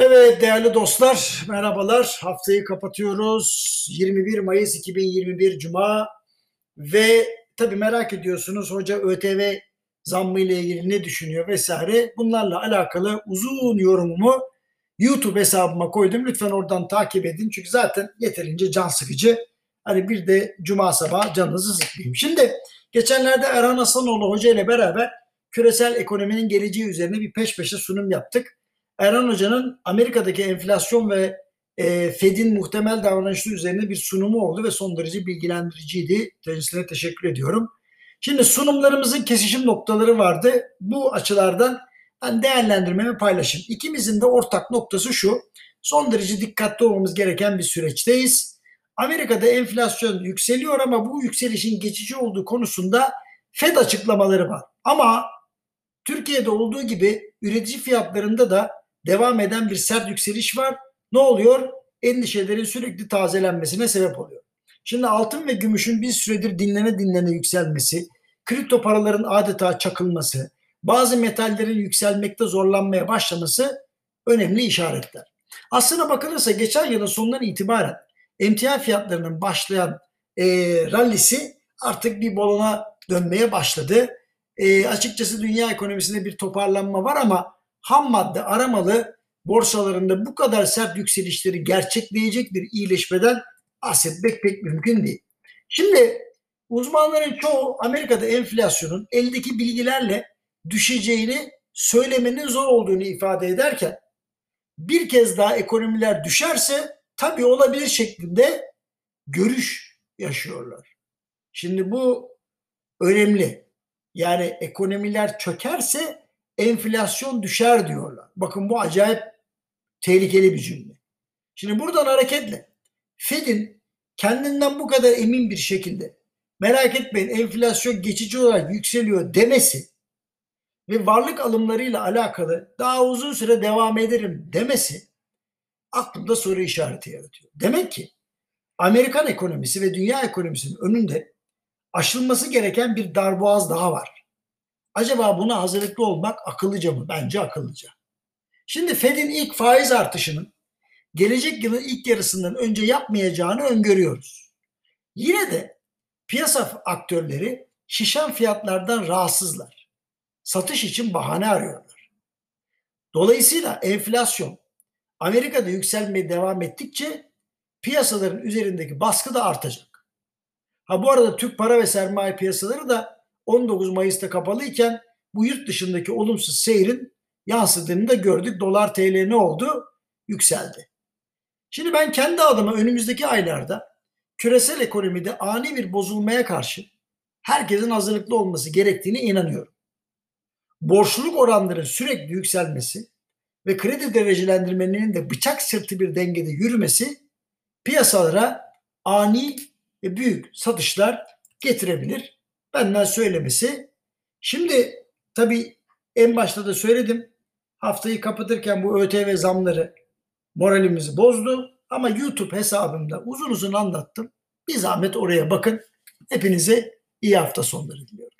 Evet değerli dostlar merhabalar. Haftayı kapatıyoruz. 21 Mayıs 2021 Cuma ve tabi merak ediyorsunuz hoca ÖTV zammı ile ilgili ne düşünüyor vesaire. Bunlarla alakalı uzun yorumumu YouTube hesabıma koydum. Lütfen oradan takip edin. Çünkü zaten yeterince can sıkıcı. Hani bir de cuma sabahı canınızı sıkmayayım. Şimdi geçenlerde Erhan Asanoğlu Hoca ile beraber küresel ekonominin geleceği üzerine bir peş peşe sunum yaptık. Erhan Hoca'nın Amerika'daki enflasyon ve e, Fed'in muhtemel davranışı üzerine bir sunumu oldu ve son derece bilgilendiriciydi. Kendisine teşekkür ediyorum. Şimdi sunumlarımızın kesişim noktaları vardı. Bu açılardan ben değerlendirmemi paylaşayım. İkimizin de ortak noktası şu. Son derece dikkatli olmamız gereken bir süreçteyiz. Amerika'da enflasyon yükseliyor ama bu yükselişin geçici olduğu konusunda Fed açıklamaları var. Ama Türkiye'de olduğu gibi üretici fiyatlarında da devam eden bir sert yükseliş var. Ne oluyor? Endişelerin sürekli tazelenmesine sebep oluyor. Şimdi altın ve gümüşün bir süredir dinlene dinlene yükselmesi, kripto paraların adeta çakılması, bazı metallerin yükselmekte zorlanmaya başlaması önemli işaretler. Aslına bakılırsa geçen yılın sonundan itibaren emtia fiyatlarının başlayan e, rallisi artık bir balona dönmeye başladı. E, açıkçası dünya ekonomisinde bir toparlanma var ama ham madde aramalı borsalarında bu kadar sert yükselişleri gerçekleyecek bir iyileşmeden bahsetmek pek mümkün değil. Şimdi uzmanların çoğu Amerika'da enflasyonun eldeki bilgilerle düşeceğini söylemenin zor olduğunu ifade ederken bir kez daha ekonomiler düşerse tabii olabilir şeklinde görüş yaşıyorlar. Şimdi bu önemli. Yani ekonomiler çökerse enflasyon düşer diyorlar. Bakın bu acayip tehlikeli bir cümle. Şimdi buradan hareketle Fed'in kendinden bu kadar emin bir şekilde merak etmeyin enflasyon geçici olarak yükseliyor demesi ve varlık alımlarıyla alakalı daha uzun süre devam ederim demesi aklımda soru işareti yaratıyor. Demek ki Amerikan ekonomisi ve dünya ekonomisinin önünde aşılması gereken bir darboğaz daha var. Acaba buna hazırlıklı olmak akıllıca mı? Bence akıllıca. Şimdi Fed'in ilk faiz artışının gelecek yılın ilk yarısından önce yapmayacağını öngörüyoruz. Yine de piyasa aktörleri şişen fiyatlardan rahatsızlar. Satış için bahane arıyorlar. Dolayısıyla enflasyon Amerika'da yükselmeye devam ettikçe piyasaların üzerindeki baskı da artacak. Ha bu arada Türk para ve sermaye piyasaları da 19 Mayıs'ta kapalıyken bu yurt dışındaki olumsuz seyrin yansıdığını da gördük. Dolar TL ne oldu? Yükseldi. Şimdi ben kendi adıma önümüzdeki aylarda küresel ekonomide ani bir bozulmaya karşı herkesin hazırlıklı olması gerektiğine inanıyorum. Borçluluk oranlarının sürekli yükselmesi ve kredi derecelendirmenin de bıçak sırtı bir dengede yürümesi piyasalara ani ve büyük satışlar getirebilir benden söylemesi. Şimdi tabii en başta da söyledim. Haftayı kapatırken bu ÖTV zamları moralimizi bozdu. Ama YouTube hesabımda uzun uzun anlattım. Bir zahmet oraya bakın. Hepinize iyi hafta sonları diliyorum.